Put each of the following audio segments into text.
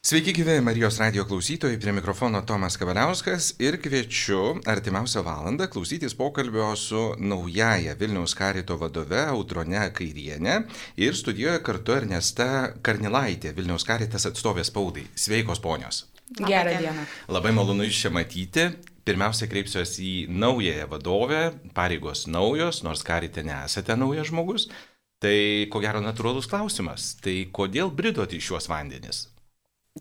Sveiki, gyvi Marijos radio klausytojai, prie mikrofono Tomas Kavaliauskas ir kviečiu artimiausią valandą klausytis pokalbio su naujaja Vilniaus karito vadove Audrone Kairienė ir studijoje kartu Ernesta Karnilaitė, Vilniaus karitas atstovės spaudai. Sveikos ponios. Gerą dieną. Labai malonu jūs čia matyti. Pirmiausia, kreipsiuosi į naująją vadovę, pareigos naujos, nors karite nesate naujas žmogus. Tai ko gero natūralus klausimas. Tai kodėl bridot į šiuos vandenis?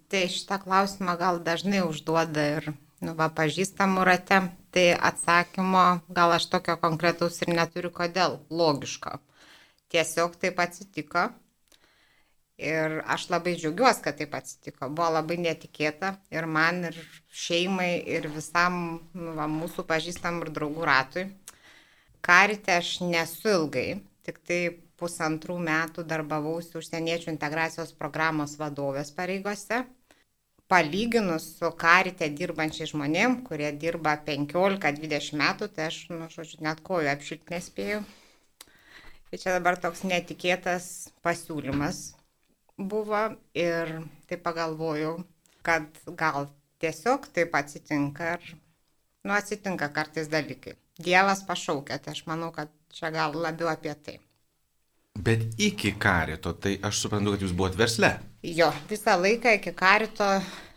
Tai šitą klausimą gal dažnai užduoda ir nu, va, pažįstamų rate. Tai atsakymo gal aš tokio konkretaus ir neturiu kodėl. Logiško. Tiesiog taip atsitiko. Ir aš labai džiaugiuosi, kad taip atsitiko. Buvo labai netikėta ir man, ir šeimai, ir visam nu, va, mūsų pažįstam ir draugų ratui. Karite aš nesu ilgai, tik tai pusantrų metų darbavausi užsieniečių integracijos programos vadovės pareigose. Palyginus su karite dirbančiai žmonėm, kurie dirba 15-20 metų, tai aš, nu, žodžiu, net kojų apšilti nespėjau. Tai čia dabar toks netikėtas pasiūlymas buvo ir tai pagalvojau, kad gal tiesiog taip atsitinka ir, nu, atsitinka kartais dalykai. Dievas pašaukia, tai aš manau, kad čia gal labiau apie tai. Bet iki karito, tai aš suprantu, kad jūs buvote versle. Jo, visą laiką iki karito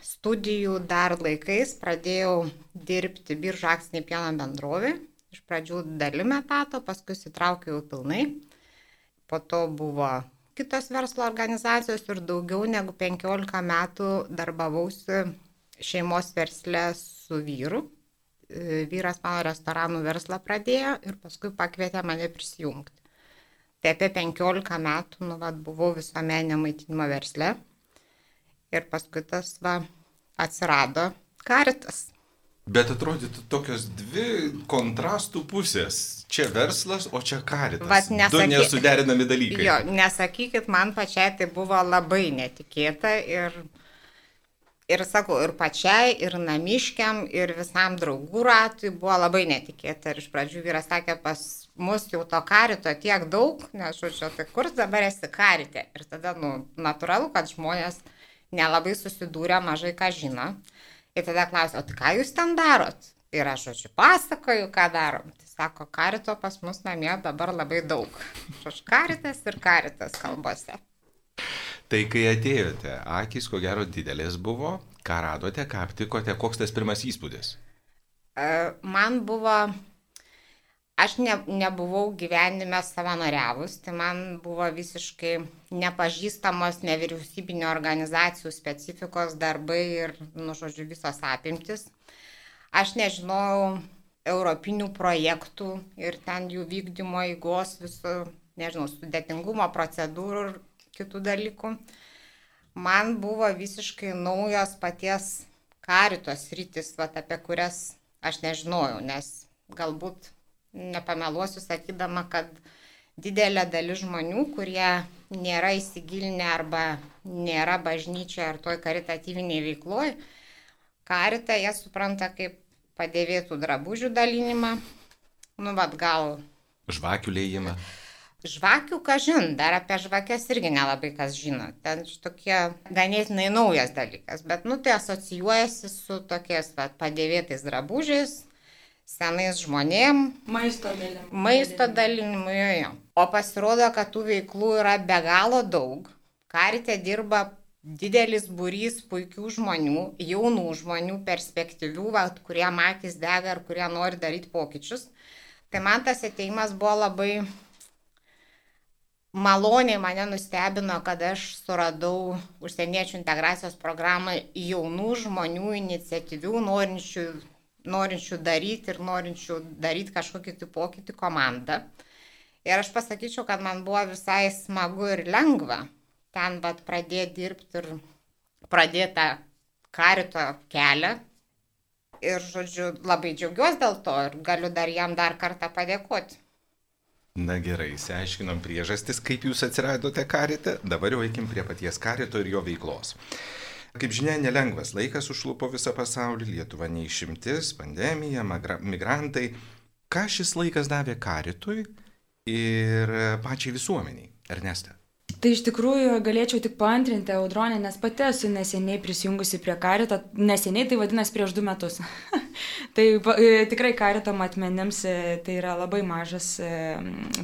studijų dar laikais pradėjau dirbti biržo akcinį pieno bendrovį. Iš pradžių dalim etato, paskui įsitraukiau pilnai. Po to buvo kitos verslo organizacijos ir daugiau negu 15 metų darbavausi šeimos versle su vyru. Vyras mano restoranų verslą pradėjo ir paskui pakvietė mane prisijungti. Tai apie 15 metų nu, vat, buvau visuomenė maitinimo versle ir paskui tas va, atsirado karitas. Bet atrodytų tokios dvi kontrastų pusės. Čia verslas, o čia karitas. Vat nesaky... Du nesuderinami dalykai. Jo, nesakykit, man pačiai tai buvo labai netikėta ir, ir sakau, ir pačiai, ir namiškiam, ir visam draugų ratui buvo labai netikėta. Ir iš pradžių vyras sakė, pas mus jau to karito tiek daug, nes, žodžiu, tai kur dabar esi karite. Ir tada, nu, natūralu, kad žmonės nelabai susidūrė, mažai ką žino. Ir tada klausia, o tai ką jūs ten darot? Ir aš, žodžiu, pasakoju, ką darom. Tai sako, karito pas mus namie dabar labai daug. Aš karitas ir karitas kalbose. Tai kai atėjote, akis ko gero didelės buvo, ką radote, ką aptikote, koks tas pirmas įspūdis? E, man buvo, aš ne, nebuvau gyvenime savanoriavus, tai man buvo visiškai nepažįstamos nevyriausybinio organizacijų specifikos darbai ir, nu, žodžiu, visos apimtis. Aš nežinojau europinių projektų ir ten jų vykdymo įgos visų, nežinau, sudėtingumo procedūrų ir kitų dalykų. Man buvo visiškai naujos paties karitos rytis, vat, apie kurias aš nežinojau, nes galbūt nepameluosiu sakydama, kad didelė dalis žmonių, kurie nėra įsigilinę arba nėra bažnyčioje ar toj karitatyviniai veikloje, karitą jie supranta kaip padėvėtų drabužių dalinimą, nu, vad gal. Žvakių lėjimą. Žvakių, ką žin, dar apie žvakės irgi nelabai kas žino. Ten tokie ganėtinai naujas dalykas, bet, nu, tai asocijuojasi su tokiais, vad, padėvėtais drabužiais, senais žmonėm. Maisto dalinimu. Maisto dalinimu, jo. O pasirodo, kad tų veiklų yra be galo daug. Karite dirba didelis būrys puikių žmonių, jaunų žmonių, perspektyvių, va, kurie matys dega ir kurie nori daryti pokyčius. Tai man tas ateimas buvo labai maloniai mane nustebino, kad aš suradau užsieniečių integracijos programą jaunų žmonių, iniciatyvių, norinčių, norinčių daryti ir norinčių daryti kažkokį tai pokytį komandą. Ir aš pasakyčiau, kad man buvo visai smagu ir lengva ten vat pradėti dirbti ir pradėtą karito kelią. Ir, žodžiu, labai džiaugiuosi dėl to ir galiu dar jam dar kartą padėkoti. Na gerai, išsiaiškinom priežastis, kaip jūs atsiradote karite, dabar jau eikim prie paties karito ir jo veiklos. Kaip žinia, nelengvas laikas užlupo visą pasaulį, Lietuva neišimtis, pandemija, migrantai. Ką šis laikas davė karitui ir pačiai visuomeniai, Erneste? Tai iš tikrųjų galėčiau tik paantrinti audronę, nes pati esu neseniai prisijungusi prie karito, neseniai tai vadinasi prieš du metus. tai e, tikrai karito matmenims e, tai yra labai mažas e,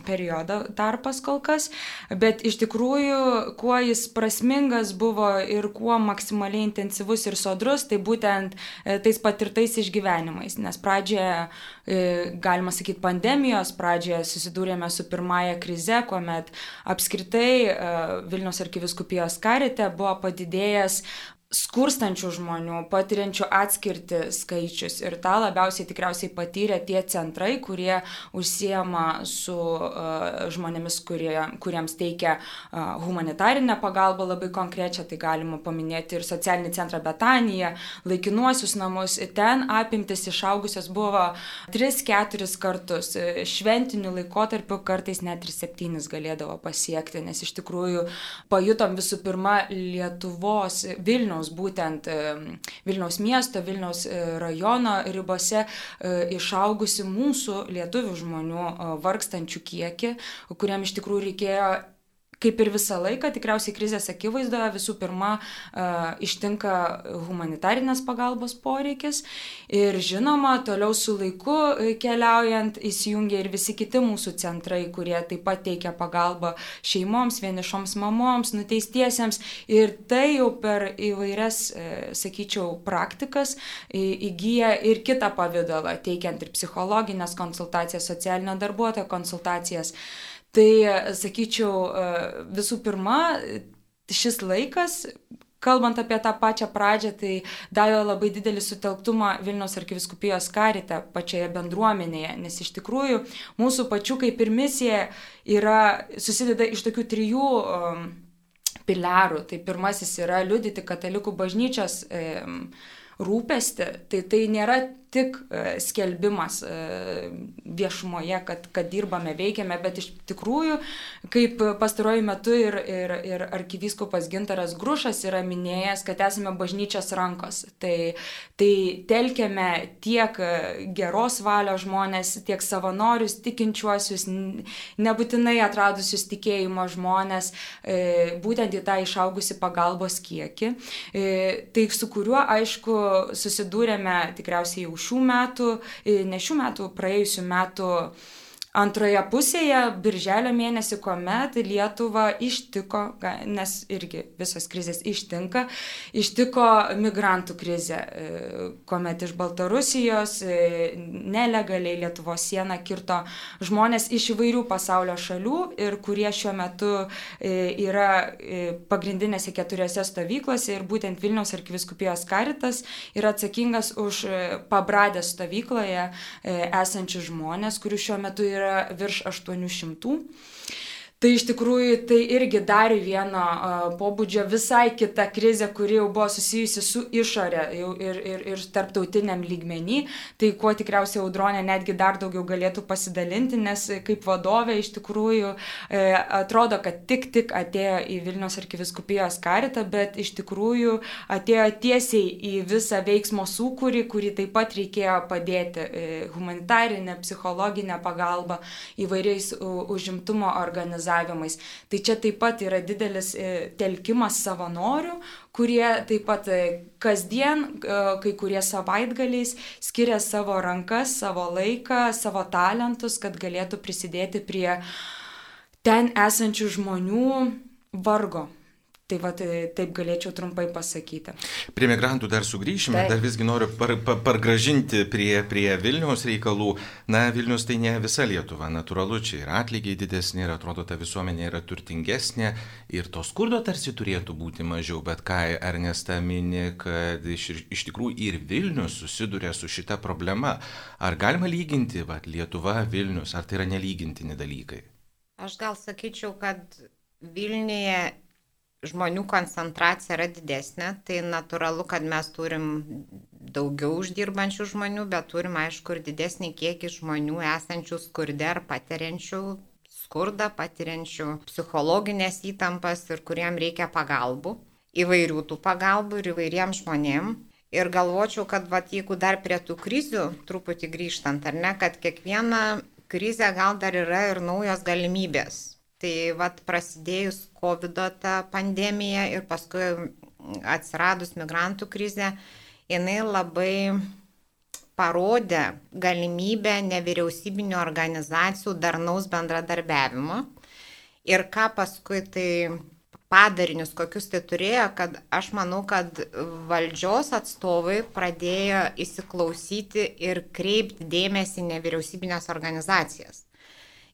periodo tarpas kol kas, bet iš tikrųjų, kuo jis prasmingas buvo ir kuo maksimaliai intensyvus ir sodrus, tai būtent tais patirtais išgyvenimais, nes pradžioje, galima sakyti, pandemijos pradžioje susidūrėme su pirmąja krize, kuomet apskritai Vilniaus arkiviskupijos karite buvo padidėjęs skurstančių žmonių, patiriančių atskirti skaičius. Ir tą labiausiai tikriausiai patyrė tie centrai, kurie užsiema su uh, žmonėmis, kurie, kuriems teikia uh, humanitarinę pagalbą labai konkrečią. Tai galima paminėti ir socialinį centrą Betaniją, laikinuosius namus. Ten apimtis išaugusios buvo 3-4 kartus. Šventiniu laikotarpiu kartais net ir 7 galėdavo pasiekti, nes iš tikrųjų pajutom visų pirma Lietuvos Vilnių Vilniaus, būtent Vilniaus miesto, Vilniaus e, rajono ribose e, išaugusi mūsų lietuvių žmonių vargstančių kiekį, kuriam iš tikrųjų reikėjo kaip ir visą laiką, tikriausiai krizės akivaizdoje visų pirma uh, ištinka humanitarinės pagalbos poreikis ir žinoma, toliau su laiku keliaujant įsijungia ir visi kiti mūsų centrai, kurie taip pat teikia pagalbą šeimoms, vienišoms mamoms, nuteistiesiems ir tai jau per įvairias, sakyčiau, praktikas įgyja ir kitą pavydalą, teikiant ir psichologinės konsultacijas, socialinio darbuotojo konsultacijas. Tai, sakyčiau, e, visų pirma, šis laikas, kalbant apie tą pačią pradžią, tai davė labai didelį sutelktumą Vilniaus arkiviskupijos karite pačioje bendruomenėje, nes iš tikrųjų mūsų pačių kaip ir misija yra, susideda iš tokių trijų um, pilarų. Tai pirmasis yra liudyti katalikų bažnyčios um, rūpestį, tai tai nėra tik e, skelbimas e, viešumoje, kad, kad dirbame, veikiame, bet iš tikrųjų, kaip pastaruoju metu ir, ir, ir arkivyskupas Gintaras Grušas yra minėjęs, kad esame bažnyčios rankos. Tai, tai telkiame tiek geros valios žmonės, tiek savanorius, tikinčiuosius, nebūtinai atradusius tikėjimo žmonės, e, būtent į tą išaugusi pagalbos kiekį. Tai su kuriuo, aišku, susidūrėme tikriausiai jau šių metų, ne šių metų, praėjusių metų Antroje pusėje, birželio mėnesį, kuomet Lietuva ištiko, nes irgi visos krizės ištinka, ištiko migrantų krizė, e, kuomet iš Baltarusijos e, nelegaliai Lietuvos sieną kirto žmonės iš įvairių pasaulio šalių ir kurie šiuo metu e, yra pagrindinėse keturiose stovyklose ir būtent Vilniaus arkiviskupijos karitas yra atsakingas už pabradės stovykloje esančius žmonės, kurių šiuo metu yra yra virš 800. Tai iš tikrųjų tai irgi dar vieno pobūdžio visai kita krizė, kuri jau buvo susijusi su išorė ir, ir, ir tarptautiniam lygmenį. Tai kuo tikriausiai audronė netgi dar daugiau galėtų pasidalinti, nes kaip vadovė iš tikrųjų e, atrodo, kad tik tik atėjo į Vilnius arkiviskupijos karitą, bet iš tikrųjų atėjo tiesiai į visą veiksmo sūkurį, kurį taip pat reikėjo padėti e, humanitarinę, psichologinę pagalbą įvairiais užimtumo organizacijais organizavimais. Tai čia taip pat yra didelis e, telkimas savanorių, kurie taip pat e, kasdien, e, kai kurie savaitgaliais skiria savo rankas, savo laiką, savo talentus, kad galėtų prisidėti prie ten esančių žmonių vargo. Tai va, tai, taip galėčiau trumpai pasakyti. Prie migrantų dar sugrįšime, taip. dar visgi noriu par, par, pargražinti prie, prie Vilniaus reikalų. Na, Vilnius tai ne visa Lietuva, natūralu, čia yra atlygiai didesni ir atrodo, ta visuomenė yra turtingesnė ir to skurdo tarsi turėtų būti mažiau, bet ką Ernesta mini, kad iš, iš tikrųjų ir Vilnius susiduria su šita problema. Ar galima lyginti, va, Lietuva, Vilnius, ar tai yra nelygintini dalykai? Aš gal sakyčiau, kad Vilniuje žmonių koncentracija yra didesnė, tai natūralu, kad mes turim daugiau uždirbančių žmonių, bet turim aišku ir didesnį kiekį žmonių esančių skurde ar patiriančių skurdą, patiriančių psichologinės įtampas ir kuriem reikia pagalbų, įvairių tų pagalbų ir įvairiems žmonėm. Ir galvočiau, kad vat, jeigu dar prie tų krizių truputį grįžtant, ar ne, kad kiekviena krizė gal dar yra ir naujos galimybės Tai vad prasidėjus COVID ta pandemija ir paskui atsiradus migrantų krizė, jinai labai parodė galimybę nevyriausybinio organizacijų darnaus bendradarbiavimo ir ką paskui tai padarinius, kokius tai turėjo, kad aš manau, kad valdžios atstovai pradėjo įsiklausyti ir kreipti dėmesį nevyriausybinės organizacijas.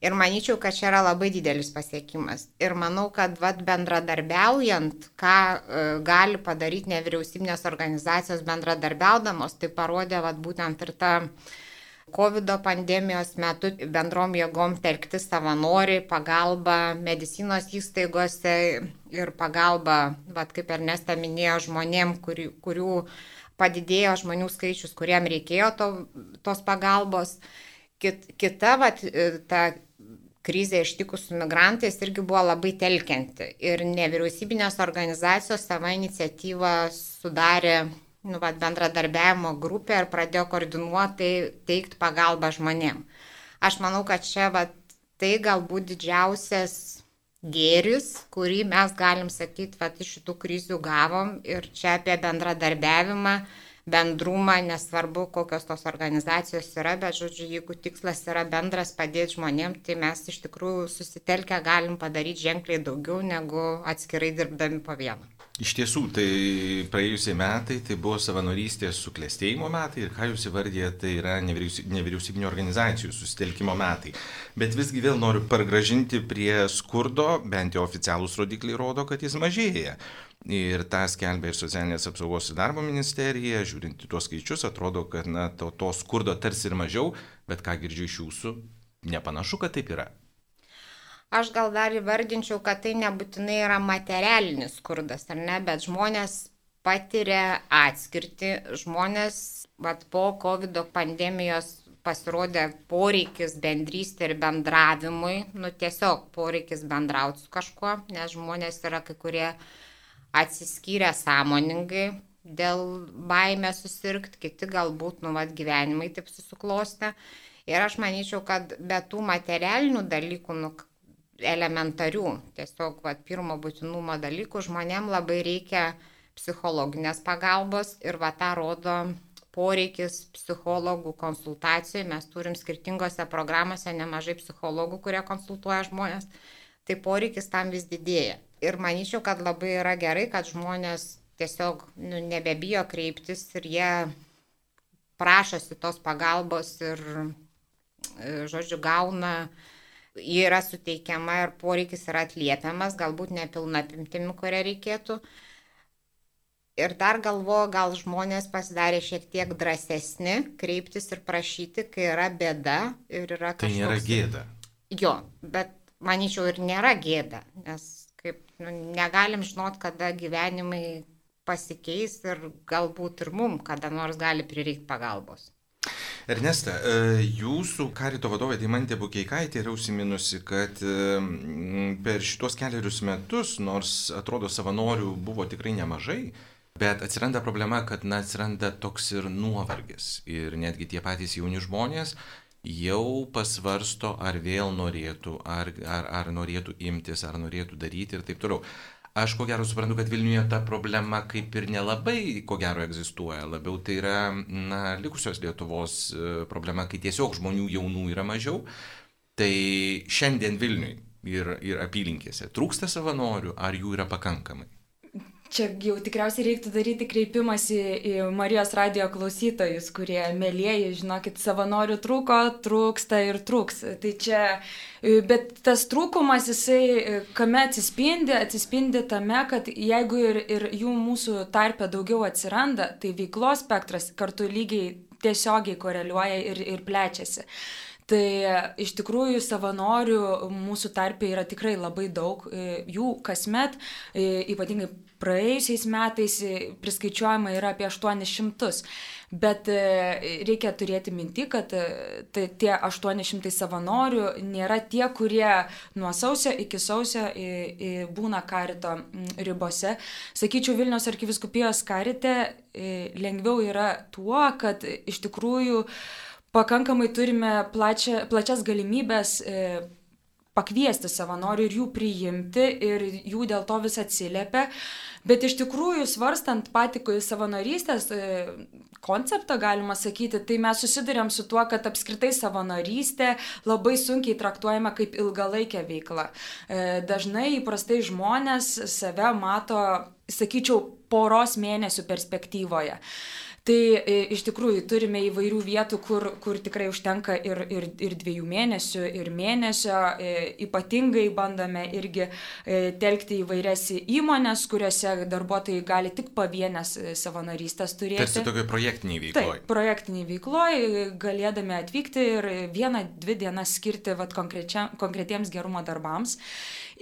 Ir manyčiau, kad čia yra labai didelis pasiekimas. Ir manau, kad vat, bendradarbiaujant, ką e, gali padaryti nevyriausybinės organizacijos bendradarbiaudamos, tai parodė vat, būtent ir ta COVID pandemijos metu bendrom jėgom telkti savanoriai, pagalba medicinos įstaigose ir pagalba, vat, kaip Ernesta minėjo, žmonėm, kurių, kurių padidėjo žmonių skaičius, kuriem reikėjo to, tos pagalbos. Kit, kita, vat, ta krizė ištikus su migrantais irgi buvo labai telkianti. Ir nevyriausybinės organizacijos savo iniciatyvą sudarė nu, va, bendradarbiavimo grupę ir pradėjo koordinuotai teikti pagalbą žmonėm. Aš manau, kad čia va, tai galbūt didžiausias gėris, kurį mes galim sakyti, kad iš šitų krizių gavom ir čia apie bendradarbiavimą bendrumą, nesvarbu, kokios tos organizacijos yra, bet, žodžiu, jeigu tikslas yra bendras padėti žmonėm, tai mes iš tikrųjų susitelkę galim padaryti ženkliai daugiau negu atskirai dirbdami po vieną. Iš tiesų, tai praėjusiai metai tai buvo savanorystės suklestėjimo metai ir ką jūs įvardėte, tai yra nevyriausybinio organizacijų susitelkimo metai. Bet visgi vėl noriu pargražinti prie skurdo, bent jau oficialūs rodikliai rodo, kad jis mažėja. Ir tą skelbia ir socialinės apsaugos ir darbo ministerija, žiūrint į tuos skaičius, atrodo, kad na, to, to skurdo tarsi ir mažiau, bet ką girdžiu iš jūsų, nepanašu, kad taip yra. Aš gal dar įvardinčiau, kad tai nebūtinai yra materialinis skurdas, ar ne, bet žmonės patiria atskirti, žmonės vat, po COVID pandemijos pasirodė poreikis bendrystė ir bendravimui, nu tiesiog poreikis bendrauti su kažkuo, nes žmonės yra kai kurie atsiskyrę sąmoningai dėl baimės susirgti, kiti galbūt, nu, vad gyvenimai taip susiklostė. Ir aš manyčiau, kad be tų materialinių dalykų, nu, elementarių, tiesiog vat, pirmo būtinumo dalykų, žmonėm labai reikia psichologinės pagalbos ir va tą rodo poreikis psichologų konsultacijai. Mes turim skirtingose programuose nemažai psichologų, kurie konsultuoja žmonės. Tai poreikis tam vis didėja ir manyčiau, kad labai yra gerai, kad žmonės tiesiog nu, nebebijo kreiptis ir jie prašosi tos pagalbos ir, e, žodžiu, gauna, ji yra suteikiama ir poreikis yra atliepiamas, galbūt nepilna apimtimi, kurią reikėtų. Ir dar galvoju, gal žmonės pasidarė šiek tiek drąsesni kreiptis ir prašyti, kai yra bėda ir yra kažkas. Tai nėra gėda. Jo, bet manyčiau ir nėra gėda, nes kaip nu, negalim žinot, kada gyvenimai pasikeis ir galbūt ir mum kada nors gali prireikti pagalbos. Ernesta, e, jūsų karito vadovė Dimantė Bukeikaitė yra užsiminusi, kad e, per šitos keliarius metus, nors atrodo savanorių buvo tikrai nemažai, bet atsiranda problema, kad na, atsiranda toks ir nuovargis. Ir netgi tie patys jauni žmonės jau pasvarsto, ar vėl norėtų, ar, ar, ar norėtų imtis, ar norėtų daryti ir taip toliau. Aš ko gero suprantu, kad Vilniuje ta problema kaip ir nelabai, ko gero, egzistuoja. Labiau tai yra na, likusios Lietuvos e, problema, kai tiesiog žmonių jaunų yra mažiau. Tai šiandien Vilniui ir, ir apylinkėse trūksta savanorių, ar jų yra pakankamai? Čia jau tikriausiai reiktų daryti kreipimąsi į Marijos radio klausytojus, kurie mėlyjeji, žinokit, savanorių trūko, trūksta ir trūks. Tai čia, bet tas trūkumas, jisai kame atsispindi, atsispindi tame, kad jeigu ir, ir jų mūsų tarpe daugiau atsiranda, tai veiklos spektras kartu lygiai tiesiogiai koreliuoja ir, ir plečiasi. Tai iš tikrųjų savanorių mūsų tarpe yra tikrai labai daug, jų kasmet, ypatingai praėjusiais metais priskaičiuojama yra apie 800. Bet e, reikia turėti minti, kad e, tai tie 800 savanorių nėra tie, kurie nuo sausio iki sausio būna karito ribose. Sakyčiau, Vilniaus arkiviskupijos karite lengviau yra tuo, kad iš tikrųjų pakankamai turime plačia, plačias galimybės pakviesti savanorių ir jų priimti ir jų dėl to vis atsiliepia. Bet iš tikrųjų, svarstant patį savanorystės e, konceptą, galima sakyti, tai mes susidurėm su tuo, kad apskritai savanorystė labai sunkiai traktuojama kaip ilgalaikė veikla. E, dažnai įprastai žmonės save mato, sakyčiau, poros mėnesių perspektyvoje. Tai e, iš tikrųjų turime įvairių vietų, kur, kur tikrai užtenka ir, ir, ir dviejų mėnesių, ir mėnesio. E, ypatingai bandome irgi e, telkti įvairias įmonės, kuriuose darbuotojai gali tik pavienės savanorystės turėti. Tarsi tokiai projektiniai veikloje. Taip, projektiniai veikloje, galėdami atvykti ir vieną, dvi dienas skirti vat, konkretiems gerumo darbams.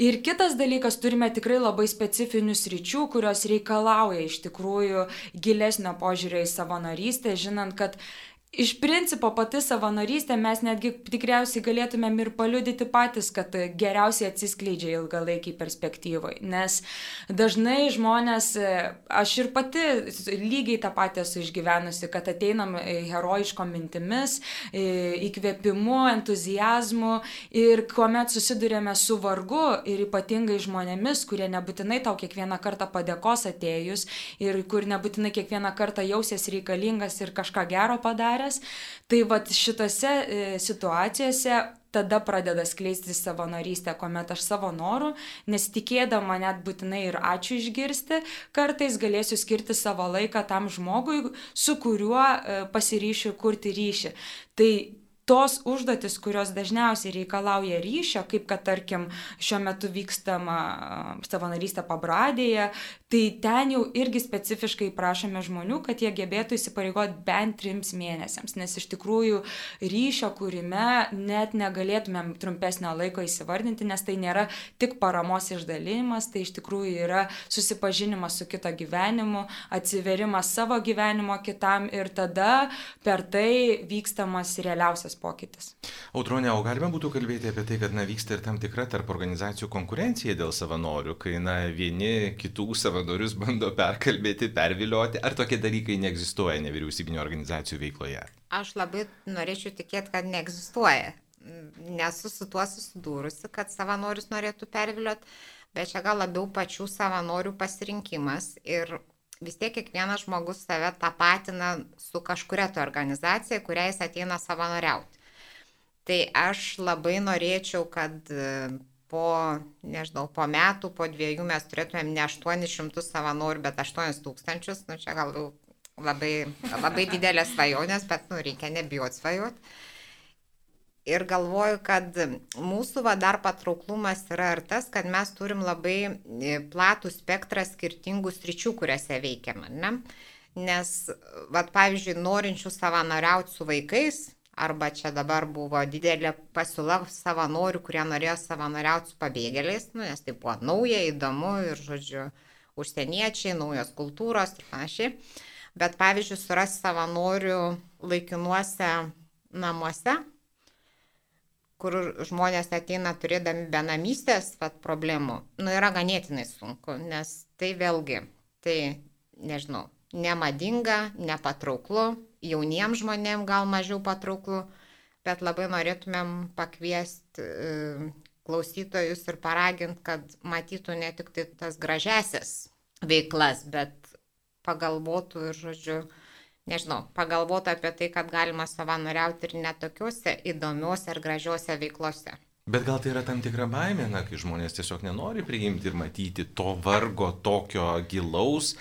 Ir kitas dalykas, turime tikrai labai specifinius ryčių, kurios reikalauja iš tikrųjų gilesnio požiūrio į savanorystę, žinant, kad iš principo pati savanorystė mes netgi tikriausiai galėtumėm ir paliudyti patys, kad geriausiai atsiskleidžia ilgalaikiai perspektyvai. Nes dažnai žmonės, aš ir pati lygiai tą patį esu išgyvenusi, kad ateinam herojiško mintimis, įkvėpimu, entuzijazmu ir kuomet susidurėme su vargu ir ypatingai žmonėmis, kurie nebūtinai tau kiekvieną kartą padėkos atėjus ir kur nebūtinai kiekvieną kartą jausies reikalingas ir kažką gero padarė geras. Tai vad šitose e, situacijose tada pradeda skleisti savanorystė, kuomet aš savo norų, nesitikėdama net būtinai ir ačiū išgirsti, kartais galėsiu skirti savo laiką tam žmogui, su kuriuo e, pasiryšiu kurti ryšį. Tai tos užduotis, kurios dažniausiai reikalauja ryšio, kaip kad tarkim šiuo metu vykstama savanorystė pabradėje, tai ten jau irgi specifiškai prašome žmonių, kad jie gebėtų įsipareigoti bent trims mėnesiams, nes iš tikrųjų ryšio kūrime net negalėtumėm trumpesnio laiko įsivardinti, nes tai nėra tik paramos išdalinimas, tai iš tikrųjų yra susipažinimas su kito gyvenimu, atsiverimas savo gyvenimo kitam ir tada per tai vykstamas realiausias pokytis. Audronė, o galime būtų kalbėti apie tai, kad na, vyksta ir tam tikra tarp organizacijų konkurencija dėl savanorių, kai na, vieni kitų savanorių savanorius bando perkalbėti, pervilioti, ar tokie dalykai neegzistuoja nevyriausybinio organizacijų veikloje? Aš labai norėčiau tikėti, kad neegzistuoja. Nesu su tuo susidūrusi, kad savanorius norėtų pervilioti, bet čia gal labiau pačių savanorių pasirinkimas ir vis tiek kiekvienas žmogus save tapatina su kažkuria to organizacija, kuriai jis ateina savanoriauti. Tai aš labai norėčiau, kad po, nežinau, po metų, po dviejų mes turėtumėm ne 800 savanorių, bet 8000, nu čia gal labai, labai didelės svajonės, bet nu, reikia nebijoti svajoti. Ir galvoju, kad mūsų va dar patrauklumas yra ir tas, kad mes turim labai e, platų spektrą skirtingų sričių, kuriuose veikiam. Ne? Nes, va, pavyzdžiui, norinčių savanoriauti su vaikais, arba čia dabar buvo didelė pasiūla savanorių, kurie norėjo savanoriauti su pabėgėliais, nu, nes tai buvo nauja, įdomu ir, žodžiu, užsieniečiai, naujos kultūros ir panašiai. Bet pavyzdžiui, surasti savanorių laikinuose namuose, kur žmonės ateina turėdami benamystės vat, problemų, nu, yra ganėtinai sunku, nes tai vėlgi, tai nežinau, nemadinga, nepatrauklu, jauniems žmonėms gal mažiau patrauklu, bet labai norėtumėm pakviesti e, klausytojus ir paraginti, kad matytų ne tik tai tas gražiasias veiklas, bet pagalvotų ir, žodžiu, nežinau, pagalvotų apie tai, kad galima savanoriauti ir netokiuose įdomiuose ir gražiuose veiklose. Bet gal tai yra tam tikra baimė, na, kai žmonės tiesiog nenori priimti ir matyti to vargo tokio gilaus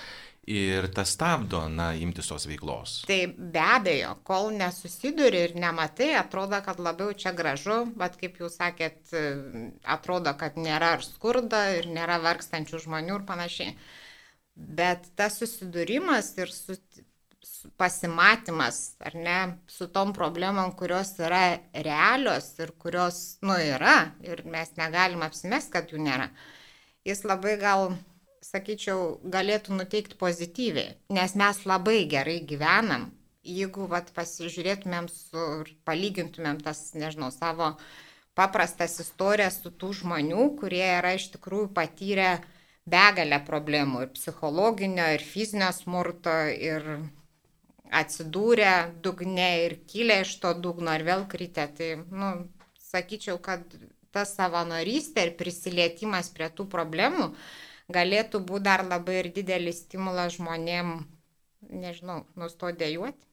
ir tas stabdo, na, imtis tos veiklos. Tai be abejo, kol nesusiduri ir nematai, atrodo, kad labiau čia gražu, bet kaip jūs sakėt, atrodo, kad nėra ir skurda, ir nėra vargstančių žmonių ir panašiai. Bet tas susidūrimas ir su, pasimatymas, ar ne, su tom problemom, kurios yra realios ir kurios, nu, yra, ir mes negalim apsimesti, kad jų nėra, jis labai gal sakyčiau, galėtų nuteikti pozityviai, nes mes labai gerai gyvenam. Jeigu vat, pasižiūrėtumėm su, palygintumėm tas, nežinau, savo paprastas istorijas su tų žmonių, kurie yra iš tikrųjų patyrę begalę problemų ir psichologinio, ir fizinio smurto, ir atsidūrę dugne, ir kilę iš to dugno, ir vėl kritę. Tai, nu, sakyčiau, kad ta savanorystė ir prisilietimas prie tų problemų galėtų būti dar labai ir didelis stimulas žmonėm, nežinau, nustoti dėjuoti.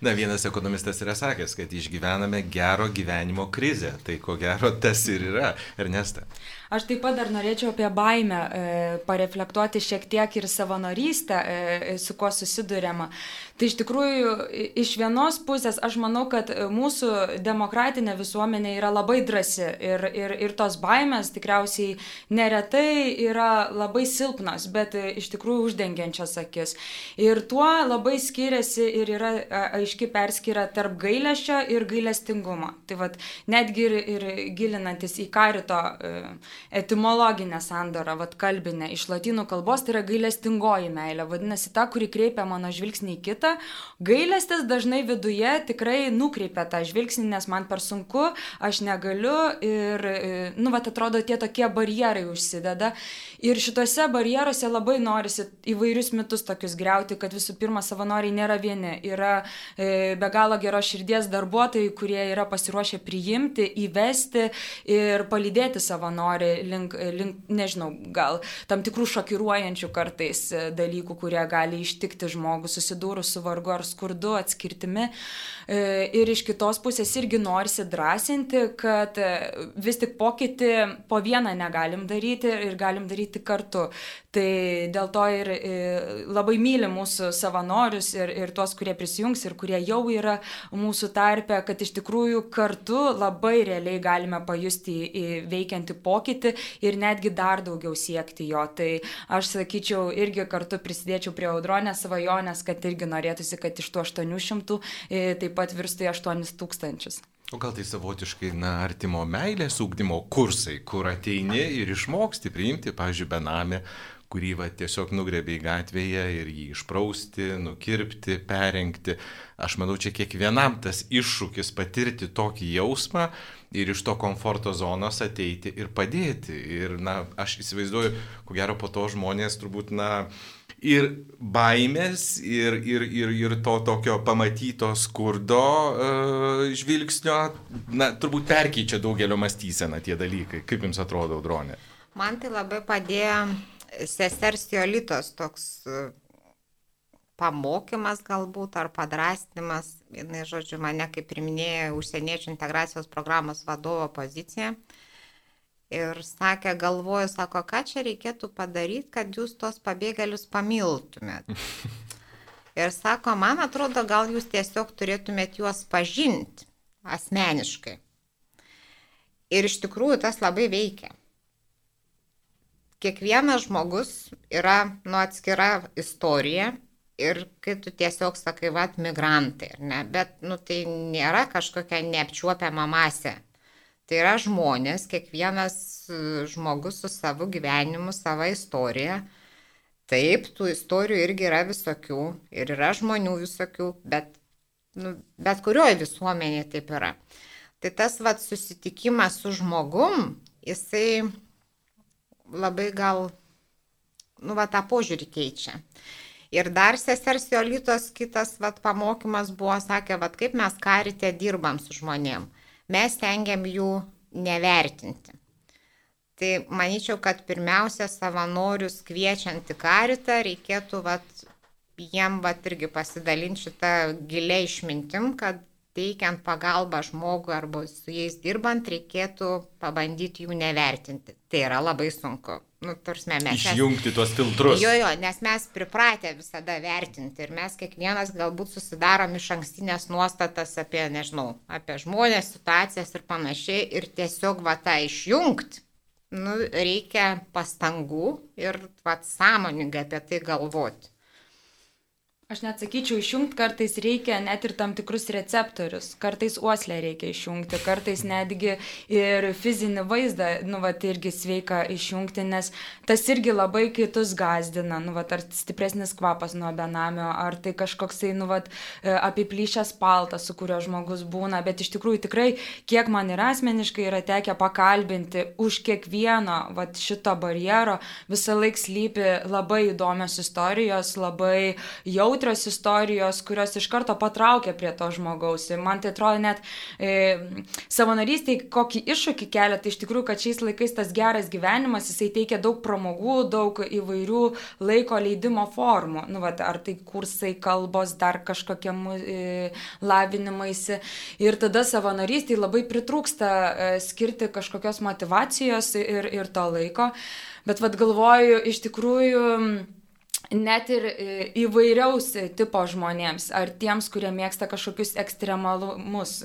Na, vienas ekonomistas yra sakęs, kad išgyvename gero gyvenimo krizę. Tai ko gero tas ir yra, Ernesta. Aš taip pat dar norėčiau apie baimę e, pareflektuoti šiek tiek ir savanorystę, e, su kuo susidurėma. Tai iš tikrųjų, iš vienos pusės aš manau, kad mūsų demokratinė visuomenė yra labai drasi ir, ir, ir tos baimės tikriausiai neretai yra labai silpnos, bet e, iš tikrųjų uždengiančios akis. Ir tuo labai skiriasi ir yra aiški perskyra tarp gailėšio ir gailestingumo. Tai vad, netgi ir, ir gilinantis į karito e, etimologinę sandorą, vad kalbinę, iš latynų kalbos tai yra gailestingoji meilė, vadinasi ta, kuri kreipia mano žvilgsnį į kitą. Gailestis dažnai viduje tikrai nukreipia tą žvilgsnį, nes man per sunku, aš negaliu ir, e, nu, vad atrodo, tie tokie barjerai užsideda. Ir šituose barjeruose labai norisi įvairius mitus tokius greuti, kad visų pirma savanoriai nėra vieni, yra e, be galo geros širdies darbuotojai, kurie yra pasiruošę priimti, įvesti ir palydėti savanorių nori link, link, nežinau, gal tam tikrų šokiruojančių kartais e, dalykų, kurie gali ištikti žmogų susidūrus su vargu ar skurdu, atskirtimi. E, ir iš kitos pusės irgi norisi drąsinti, kad e, vis tik pokytį po vieną negalim daryti ir galim daryti kartu. Tai dėl to ir labai myli mūsų savanorius ir, ir tuos, kurie prisijungs ir kurie jau yra mūsų tarpe, kad iš tikrųjų kartu labai realiai galime pajusti veikiantį pokytį pokytį ir netgi dar daugiau siekti jo. Tai aš sakyčiau, irgi kartu prisidėčiau prie audronės svajonės, kad irgi norėtųsi, kad iš tų 800 e, taip pat virstų į 8000. O gal tai savotiškai, na, artimo meilės ūkdymo kursai, kur ateini ir išmoksti priimti, pavyzdžiui, benamį, kurį va, tiesiog nugrebiai gatvėje ir jį išprausti, nukirpti, perengti. Aš manau, čia kiekvienam tas iššūkis patirti tokį jausmą ir iš to komforto zonos ateiti ir padėti. Ir, na, aš įsivaizduoju, ko gero po to žmonės turbūt, na, ir baimės, ir, ir, ir, ir to tokio pamatyto skurdo uh, žvilgsnio, na, turbūt perkeičia daugelio mąstyseną tie dalykai. Kaip jums atrodo, Audronė? Man tai labai padėjo sesers Jolitos toks e, pamokymas galbūt ar padrastinimas, jinai, žodžiu, mane kaip priminėjo užsieniečių integracijos programos vadovo poziciją. Ir sakė, galvoju, sako, ką čia reikėtų padaryti, kad jūs tos pabėgėlius pamiltumėt. Ir sako, man atrodo, gal jūs tiesiog turėtumėt juos pažinti asmeniškai. Ir iš tikrųjų tas labai veikia kiekvienas žmogus yra nu atskira istorija ir kai tu tiesiog sakai, va, migrantai, ne, bet, nu, tai nėra kažkokia neapčiuopiama masė. Tai yra žmonės, kiekvienas e, žmogus su savo gyvenimu, savo istorija. Taip, tų istorijų irgi yra visokių ir yra žmonių visokių, bet, nu, bet kurioje visuomenėje taip yra. Tai tas vat susitikimas su žmogum, jisai labai gal, nu, va, tą požiūrį keičia. Ir dar sesers Jolitos kitas vat, pamokymas buvo, sakė, vat, kaip mes karite dirbam su žmonėm. Mes tengiam jų nevertinti. Tai manyčiau, kad pirmiausia savanorius kviečiant į karitą reikėtų vat, jiem vat, irgi pasidalinti šitą gilę išmintim, kad teikiant pagalbą žmogui arba su jais dirbant, reikėtų pabandyti jų nevertinti. Tai yra labai sunku. Nu, tursime, mes, Išjungti tuos filtrus. Jo, jo, nes mes pripratę visada vertinti ir mes kiekvienas galbūt susidarom iš ankstinės nuostatas apie, nežinau, apie žmonės, situacijas ir panašiai ir tiesiog va tą išjungti. Nu, reikia pastangų ir vat sąmoningai apie tai galvoti. Aš net sakyčiau, išjungti kartais reikia net ir tam tikrus receptorius, kartais uoslę reikia išjungti, kartais netgi ir fizinį vaizdą, nu, va, irgi sveika išjungti, nes tas irgi labai kitus gazdina, nu, va, ar stipresnis kvapas nuo benamio, ar tai kažkoksai, nu, va, e, apiplyšęs paltas, su kurio žmogus būna, bet iš tikrųjų tikrai, kiek man ir asmeniškai yra tekę pakalbinti, už kiekvieno, va, šito barjero. Visą laiką slypi labai įdomios istorijos, labai jau jautrios istorijos, kurios iš karto patraukia prie to žmogaus. Ir man tai atrodo net e, savanorystėje kokį iššūkį kelia, tai iš tikrųjų, kad šiais laikais tas geras gyvenimas, jisai teikia daug pramogų, daug įvairių laiko leidimo formų. Nu, vat, ar tai kursai, kalbos, dar kažkokie e, lavinimaisi. Ir tada savanorystėje labai pritrūksta e, skirti kažkokios motivacijos ir, ir to laiko. Bet vad galvoju, iš tikrųjų net ir e, įvairiaus tipo žmonėms, ar tiems, kurie mėgsta kažkokius ekstremalumus,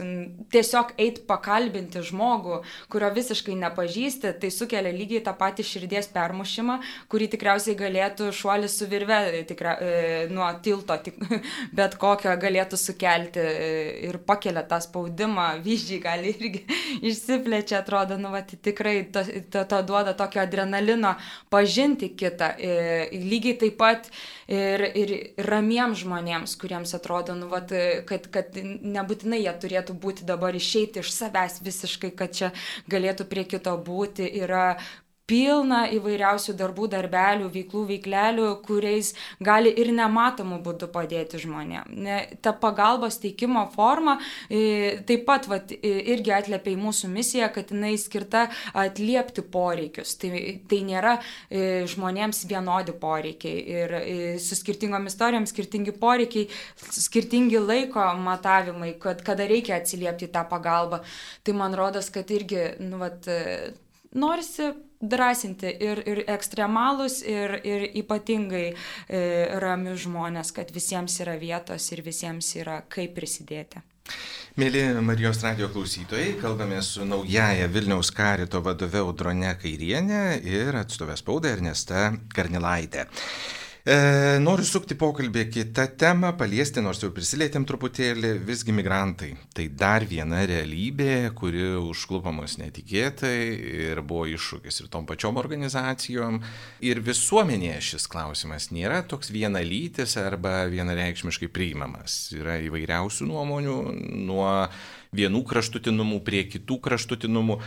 tiesiog eit pakalbinti žmogų, kurio visiškai nepažįsti, tai sukelia lygiai tą patį širdies permušimą, kurį tikriausiai galėtų šuolis su virve tikra, e, nuo tilto, tik, bet kokio galėtų sukelti e, ir pakelia tą spaudimą, vyždžiai gali irgi išsiplečia, atrodo, nu, va, tikrai to, to, to duoda tokio adrenalino pažinti kitą. Lygiai taip pat pat ir, ir ramiems žmonėms, kuriems atrodo, nu, vat, kad, kad nebūtinai jie turėtų būti dabar išeiti iš savęs visiškai, kad čia galėtų prie kito būti, yra pilna įvairiausių darbų, darbelių, veiklų, veiklelių, kuriais gali ir nematomų būdų padėti žmonėms. Ta pagalbos teikimo forma taip pat vat, irgi atliepia į mūsų misiją, kad jinai skirta atliepti poreikius. Tai, tai nėra žmonėms vienodi poreikiai ir su skirtingom istorijom skirtingi poreikiai, skirtingi laiko matavimai, kad kada reikia atsiliepti tą pagalbą. Tai man rodos, kad irgi, nu, vat, norisi drąsinti ir, ir ekstremalus, ir, ir ypatingai e, ramius žmonės, kad visiems yra vietos ir visiems yra kaip prisidėti. Mėly Marijos radio klausytojai, kalbame su naujaja Vilniaus karito vadove Audrone Kairienė ir atstovė spauda Ernesta Karnilaitė. E, noriu sukti pokalbį kitą temą, paliesti, nors jau prisilietėm truputėlį, visgi migrantai. Tai dar viena realybė, kuri užklupo mus netikėtai ir buvo iššūkis ir tom pačiom organizacijom. Ir visuomenėje šis klausimas nėra toks vienalytis arba vienareikšmiškai priimamas. Yra įvairiausių nuomonių, nuo vienų kraštutinumų prie kitų kraštutinumų.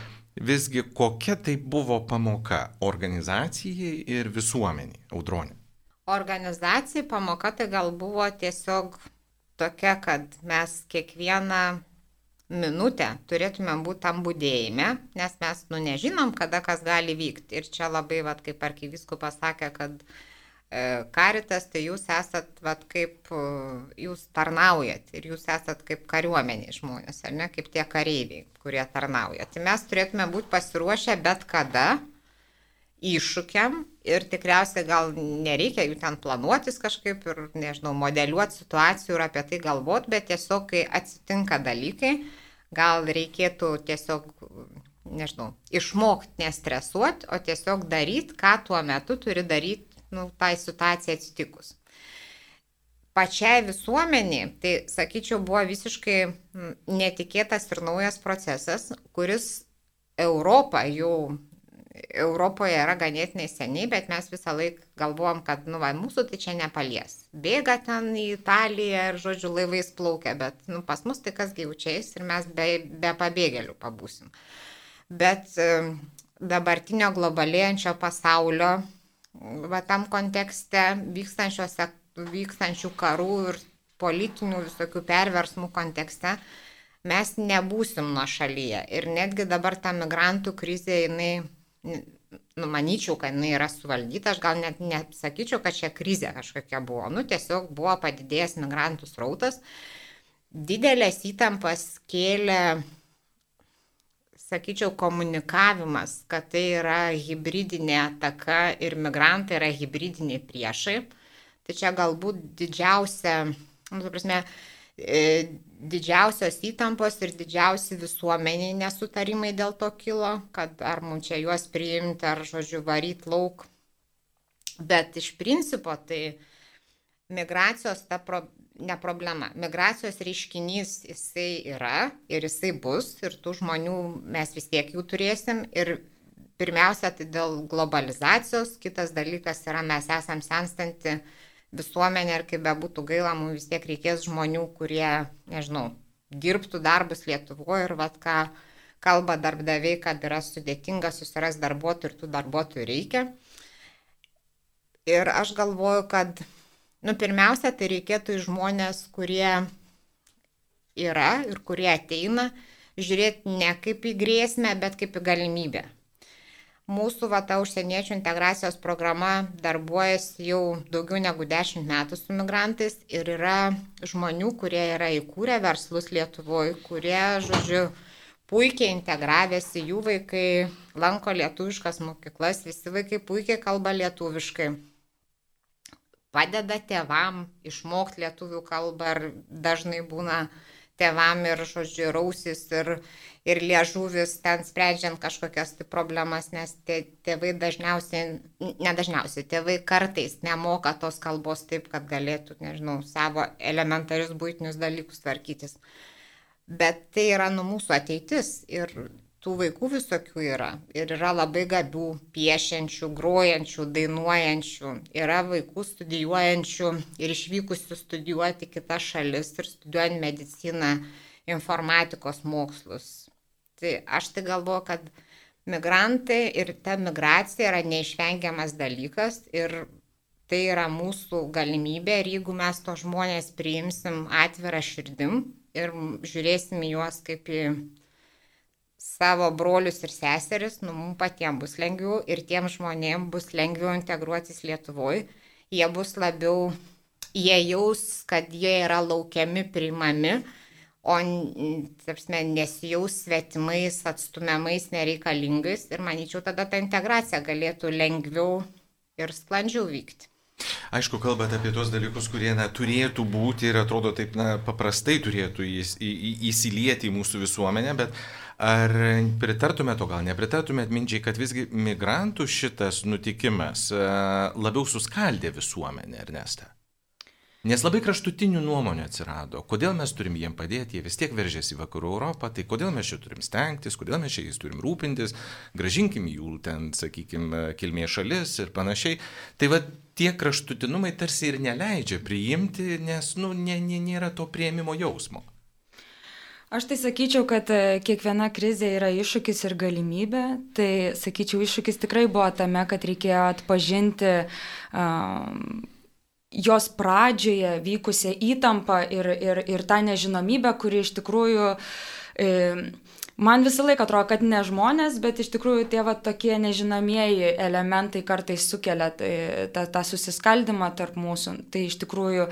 Visgi kokia tai buvo pamoka organizacijai ir visuomeniai, audronė? Organizacijai pamoka tai gal buvo tiesiog tokia, kad mes kiekvieną minutę turėtumėm būti tam būdėjime, nes mes, nu, nežinom, kada kas gali vykti. Ir čia labai, vat, kaip arkivisku pasakė, kad e, karitas, tai jūs esat, vat, kaip e, jūs tarnaujat ir jūs esat kaip kariuomeniai žmonės, ar ne, kaip tie kareiviai, kurie tarnauja. Tai mes turėtume būti pasiruošę bet kada iššūkiam ir tikriausiai gal nereikia jų ten planuotis kažkaip ir, nežinau, modeliuoti situacijų ir apie tai galvoti, bet tiesiog, kai atsitinka dalykai, gal reikėtų tiesiog, nežinau, išmokti nestresuoti, o tiesiog daryti, ką tuo metu turi daryti, nu, tai situacijai atsitikus. Pačiai visuomeniai, tai sakyčiau, buvo visiškai netikėtas ir naujas procesas, kuris Europą jau Europoje yra ganėtinai seniai, bet mes visą laiką galvojam, kad, nu, va, mūsų tai čia nepalies. Bėga ten į Italiją ir, žodžiu, laivais plaukia, bet, nu, pas mus tai kas gyvučiais ir mes be, be pabėgėlių pabūsim. Bet dabartinio globalėjančio pasaulio, va, tam kontekste vykstančių karų ir politinių visokių perversmų kontekste, mes nebūsim nuo šalyje. Ir netgi dabar ta migrantų krizė, jinai numanyčiau, kad jinai yra suvaldyta, aš gal net nesakyčiau, kad čia krizė kažkokia buvo. Nu, tiesiog buvo padidėjęs migrantų srautas. Didelės įtampas kėlė, sakyčiau, komunikavimas, kad tai yra hybridinė ataka ir migrantai yra hybridiniai priešai. Tai čia galbūt didžiausia, nu, prasme, E, didžiausios įtampos ir didžiausi visuomeniai nesutarimai dėl to kilo, kad ar mums čia juos priimti, ar, žodžiu, varyt lauk. Bet iš principo tai migracijos ta pro, ne problema. Migracijos reiškinys jisai yra ir jisai bus ir tų žmonių mes vis tiek jų turėsim. Ir pirmiausia, tai dėl globalizacijos, kitas dalykas yra mes esam senstanti visuomenė ir kaip bebūtų gaila, mums vis tiek reikės žmonių, kurie, nežinau, dirbtų darbus Lietuvoje ir vad ką kalba darbdaviai, kad yra sudėtinga susirasti darbuotojų ir tų darbuotojų reikia. Ir aš galvoju, kad Nu, pirmiausia, tai reikėtų į žmonės, kurie yra ir kurie ateina, žiūrėti ne kaip į grėsmę, bet kaip į galimybę. Mūsų vata užsieniečių integracijos programa darbuojasi jau daugiau negu 10 metų su migrantais ir yra žmonių, kurie yra įkūrę verslus Lietuvoje, kurie, žodžiu, puikiai integravėsi, jų vaikai lanko lietuviškas mokyklas, visi vaikai puikiai kalba lietuviškai. Padeda tėvam išmokti lietuvių kalbą ir dažnai būna tėvam ir, žodžiu, rausis ir, ir liežuvis ten sprendžiant kažkokias tai problemas, nes tė, tėvai dažniausiai, nedažniausiai, tėvai kartais nemoka tos kalbos taip, kad galėtų, nežinau, savo elementarius būtinius dalykus tvarkytis. Bet tai yra nu mūsų ateitis ir tų vaikų visokių yra. Ir yra labai gabių, piešiančių, grojančių, dainuojančių. Yra vaikų studijuojančių ir išvykusių studijuoti kitas šalis ir studijuojant mediciną, informatikos mokslus. Tai aš tai galvoju, kad migrantai ir ta migracija yra neišvengiamas dalykas ir tai yra mūsų galimybė ir jeigu mes to žmonės priimsim atvirą širdim, ir žiūrėsim juos kaip į savo brolius ir seseris, nu, mums patiems bus lengviau ir tiem žmonėm bus lengviau integruotis Lietuvoje. Jie bus labiau, jie jaus, kad jie yra laukiami, priimami, o tapsme, nesijaus svetimais, atstumiamais, nereikalingais. Ir manyčiau, tada ta integracija galėtų lengviau ir sklandžiau vykti. Aišku, kalbate apie tuos dalykus, kurie na, turėtų būti ir atrodo taip na, paprastai turėtų įs, į, į, įsilieti į mūsų visuomenę, bet ar pritartumėte, o gal nepritartumėte minčiai, kad visgi migrantų šitas nutikimas labiau suskaldė visuomenę, Ernesta? Nes labai kraštutinių nuomonių atsirado. Kodėl mes turim jiem padėti, jie vis tiek veržėsi į vakarų Europą, tai kodėl mes čia turim stengtis, kodėl mes čia jais turim rūpintis, gražinkim jų ten, sakykime, kilmės šalis ir panašiai. Tai va tie kraštutinumai tarsi ir neleidžia priimti, nes, nu, nė, nė, nėra to prieimimo jausmo. Aš tai sakyčiau, kad e, kiekviena krizė yra iššūkis ir galimybė. Tai sakyčiau, iššūkis tikrai buvo tame, kad reikėjo atpažinti um, jos pradžioje vykusią įtampą ir, ir, ir tą nežinomybę, kuri iš tikrųjų e, Man visą laiką atrodo, kad ne žmonės, bet iš tikrųjų tie va tokie nežinomieji elementai kartais sukelia tai, tą, tą susiskaldimą tarp mūsų. Tai iš tikrųjų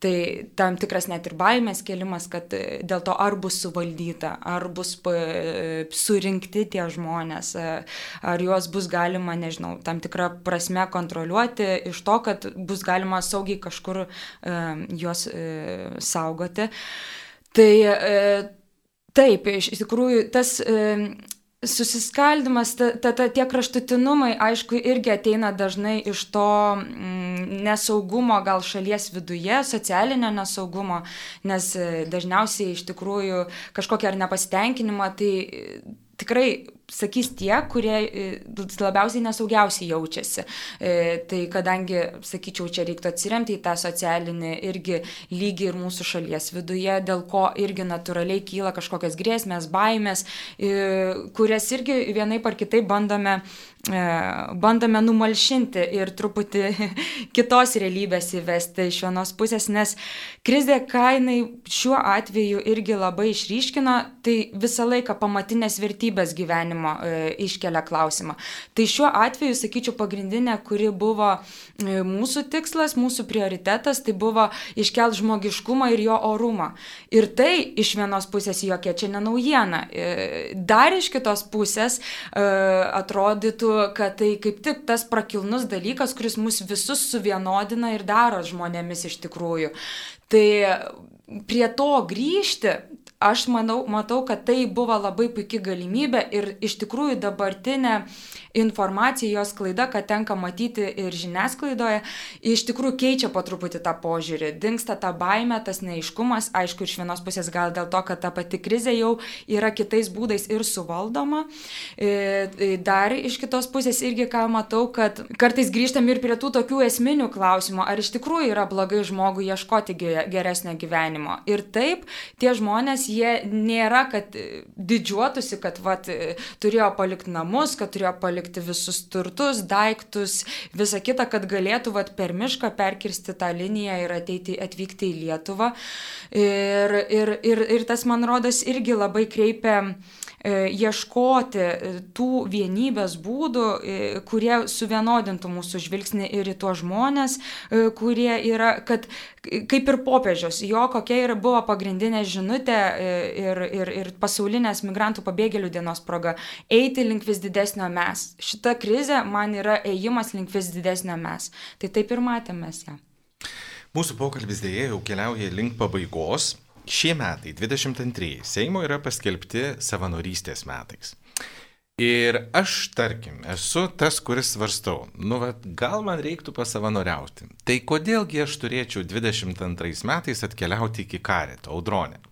tai tam tikras net ir baimės kelimas, kad dėl to ar bus suvaldyta, ar bus surinkti tie žmonės, ar juos bus galima, nežinau, tam tikrą prasme kontroliuoti iš to, kad bus galima saugiai kažkur juos saugoti. Tai Taip, iš tikrųjų, tas e, susiskaldimas, ta, ta, ta, tie kraštutinumai, aišku, irgi ateina dažnai iš to mm, nesaugumo gal šalies viduje, socialinio nesaugumo, nes e, dažniausiai iš tikrųjų kažkokia ar nepasitenkinimą, tai tikrai sakys tie, kurie e, labiausiai nesaugiausiai jaučiasi. E, tai kadangi, sakyčiau, čia reiktų atsiremti į tą socialinį irgi lygį ir mūsų šalies viduje, dėl ko irgi natūraliai kyla kažkokios grėsmės, baimės, e, kurias irgi vienaip ar kitaip bandome bandome numalšinti ir truputį kitos realybės įvesti iš vienos pusės, nes krizė kainai šiuo atveju irgi labai išryškino, tai visą laiką pamatinės vertybės gyvenimo e, iškelia klausimą. Tai šiuo atveju, sakyčiau, pagrindinė, kuri buvo e, mūsų tikslas, mūsų prioritetas, tai buvo iškelt žmogiškumą ir jo orumą. Ir tai iš vienos pusės jokia čia nenaujiena. E, dar iš kitos pusės atrodytų, kad tai kaip tik tas prakilnus dalykas, kuris mus visus suvienodina ir daro žmonėmis iš tikrųjų. Tai prie to grįžti, aš manau, matau, kad tai buvo labai puikia galimybė ir iš tikrųjų dabartinė informacija, jos klaida, kad tenka matyti ir žiniasklaidoje, iš tikrųjų keičia po truputį tą požiūrį. Dinksta ta baime, tas neiškumas, aišku, iš vienos pusės gal dėl to, kad ta pati krizė jau yra kitais būdais ir suvaldoma. E, e, dar iš kitos pusės irgi ką matau, kad kartais grįžtam ir prie tų tokių esminių klausimų, ar iš tikrųjų yra blogai žmogui ieškoti geresnio gyvenimo. Ir taip, tie žmonės jie nėra, kad didžiuotųsi, kad vat, turėjo palikti namus, kad turėjo palikti visus turtus, daiktus, visą kitą, kad galėtų vat, per mišką perkirsti tą liniją ir ateiti, atvykti į Lietuvą. Ir, ir, ir, ir tas, man rodos, irgi labai kreipia E, ieškoti e, tų vienybės būdų, e, kurie suvienodintų mūsų žvilgsnį ir į tuos žmonės, kurie yra, kad kaip ir popiežius, jo kokia ir buvo pagrindinė žinutė ir, ir, ir pasaulinės migrantų pabėgėlių dienos proga - eiti link vis didesnio mes. Šita krizė man yra ėjimas link vis didesnio mes. Tai taip ir matėmės ją. Mūsų pokalbis dėja jau keliauja link pabaigos. Šie metai, 22, Seimo yra paskelbti savanorystės metais. Ir aš, tarkim, esu tas, kuris svarstau, nu, vat, gal man reiktų pasavanoriauti. Tai kodėlgi aš turėčiau 22 metais atkeliauti iki karito, audronė?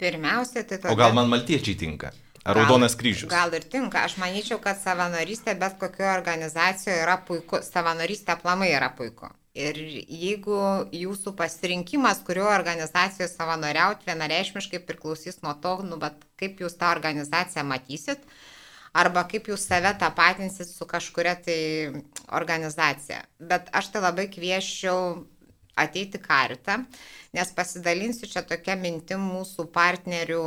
Pirmiausia, tai tada... O gal man maltiečiai tinka? Ar gal, raudonas kryžius? Gal ir tinka. Aš manyčiau, kad savanorystė bet kokioje organizacijoje yra puiku. Savanorystė aplamai yra puiku. Ir jeigu jūsų pasirinkimas, kurio organizacijoje savanoriauti, vienareišmiškai priklausys nuo to, nu, bet kaip jūs tą organizaciją matysit, arba kaip jūs save tapatinsit su kažkuria tai organizacija. Bet aš tai labai kvieščiau ateiti karitą, nes pasidalinsiu čia tokia mintim mūsų partnerių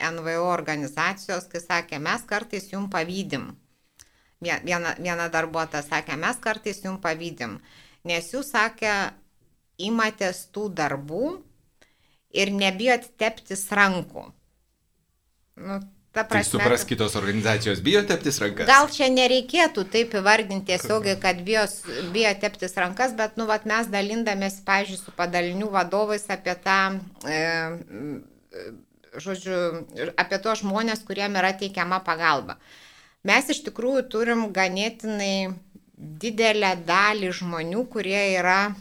NVO organizacijos, kai sakė, mes kartais jum pavydim. Viena, viena darbuotoja sakė, mes kartais jum pavydim nes jūs sakė, imatės tų darbų ir nebijot teptis rankų. Nu, ta tai prasme, tai supras kitos organizacijos, bijo teptis rankas. Gal čia nereikėtų taip įvardinti tiesiogiai, kad bijo, bijo teptis rankas, bet, nu, vat, mes dalindamės, pažiūrėjau, su padalinių vadovais apie tą, e, žodžiu, apie tos žmonės, kuriem yra teikiama pagalba. Mes iš tikrųjų turim ganėtinai didelę dalį žmonių, kurie yra,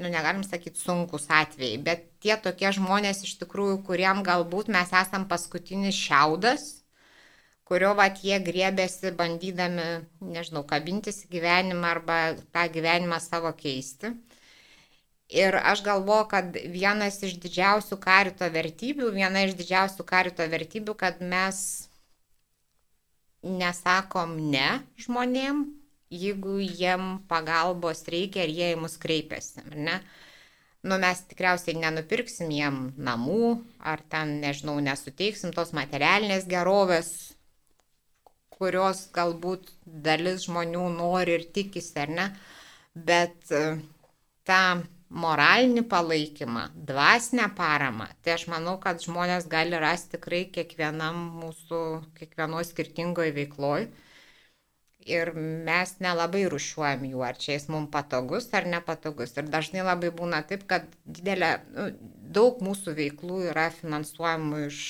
nu negalim sakyti, sunkus atvejai, bet tie tokie žmonės iš tikrųjų, kuriem galbūt mes esam paskutinis šiaudas, kurio vat jie griebėsi bandydami, nežinau, kabintis į gyvenimą arba tą gyvenimą savo keisti. Ir aš galvoju, kad vienas iš didžiausių karito vertybių, viena iš didžiausių karito vertybių, kad mes nesakom ne žmonėm, jeigu jiem pagalbos reikia ir jie į mus kreipiasi, ne? Nu, mes tikriausiai nenupirksim jiem namų, ar ten, nežinau, nesuteiksim tos materialinės gerovės, kurios galbūt dalis žmonių nori ir tikisi, ar ne, bet e, tą moralinį palaikymą, dvasinę paramą, tai aš manau, kad žmonės gali rasti tikrai kiekvienam mūsų, kiekvienoje skirtingoje veikloje ir mes nelabai rušiuojam jų, ar čia jis mums patogus ar nepatogus. Ir dažnai labai būna taip, kad didelė, nu, daug mūsų veiklų yra finansuojamų iš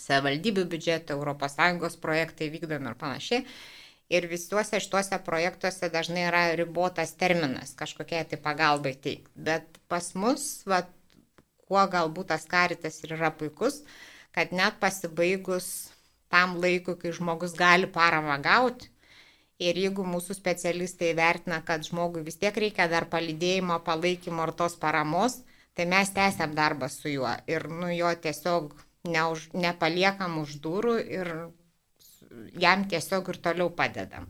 savivaldybių biudžeto, ES projektai vykdomi ir panašiai. Ir visuose šituose projektuose dažnai yra ribotas terminas kažkokiai tai pagalbai teikti. Bet pas mus, va, kuo galbūt tas karitas ir yra puikus, kad net pasibaigus tam laikui, kai žmogus gali paramą gauti. Ir jeigu mūsų specialistai vertina, kad žmogui vis tiek reikia dar palydėjimo, palaikymo ar tos paramos, tai mes tęsiam darbą su juo ir nu, jo tiesiog neuž, nepaliekam už durų ir jam tiesiog ir toliau padedam.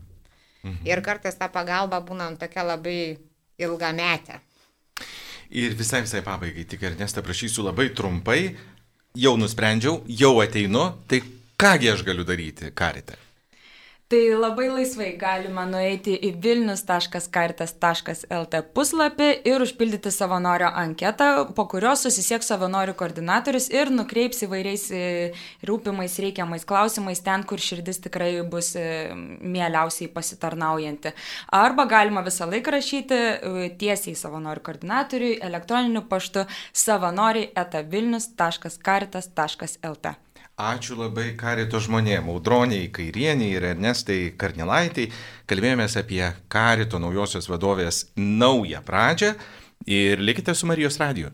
Mhm. Ir kartais ta pagalba būna nu, tokia labai ilgametė. Ir visai visai pabaigai, tik Ernestą prašysiu labai trumpai, jau nusprendžiau, jau ateinu, tai Kągi aš galiu daryti karite? Tai labai laisvai galima nueiti į vilnius.kartas.lt puslapį ir užpildyti savanorio anketą, po kurios susisieks savanorių koordinatorius ir nukreips įvairiais e, rūpimais reikiamais klausimais ten, kur širdis tikrai bus e, mieliausiai pasitarnaujanti. Arba galima visą laiką rašyti e, tiesiai savanorių koordinatoriui elektroniniu paštu savanoriai etavilnius.kartas.lt. Ačiū labai karito žmonėm, audroniai, kairieniai ir Ernestai Karnilaitai. Kalbėjomės apie karito naujosios vadovės naują pradžią ir likite su Marijos radiju.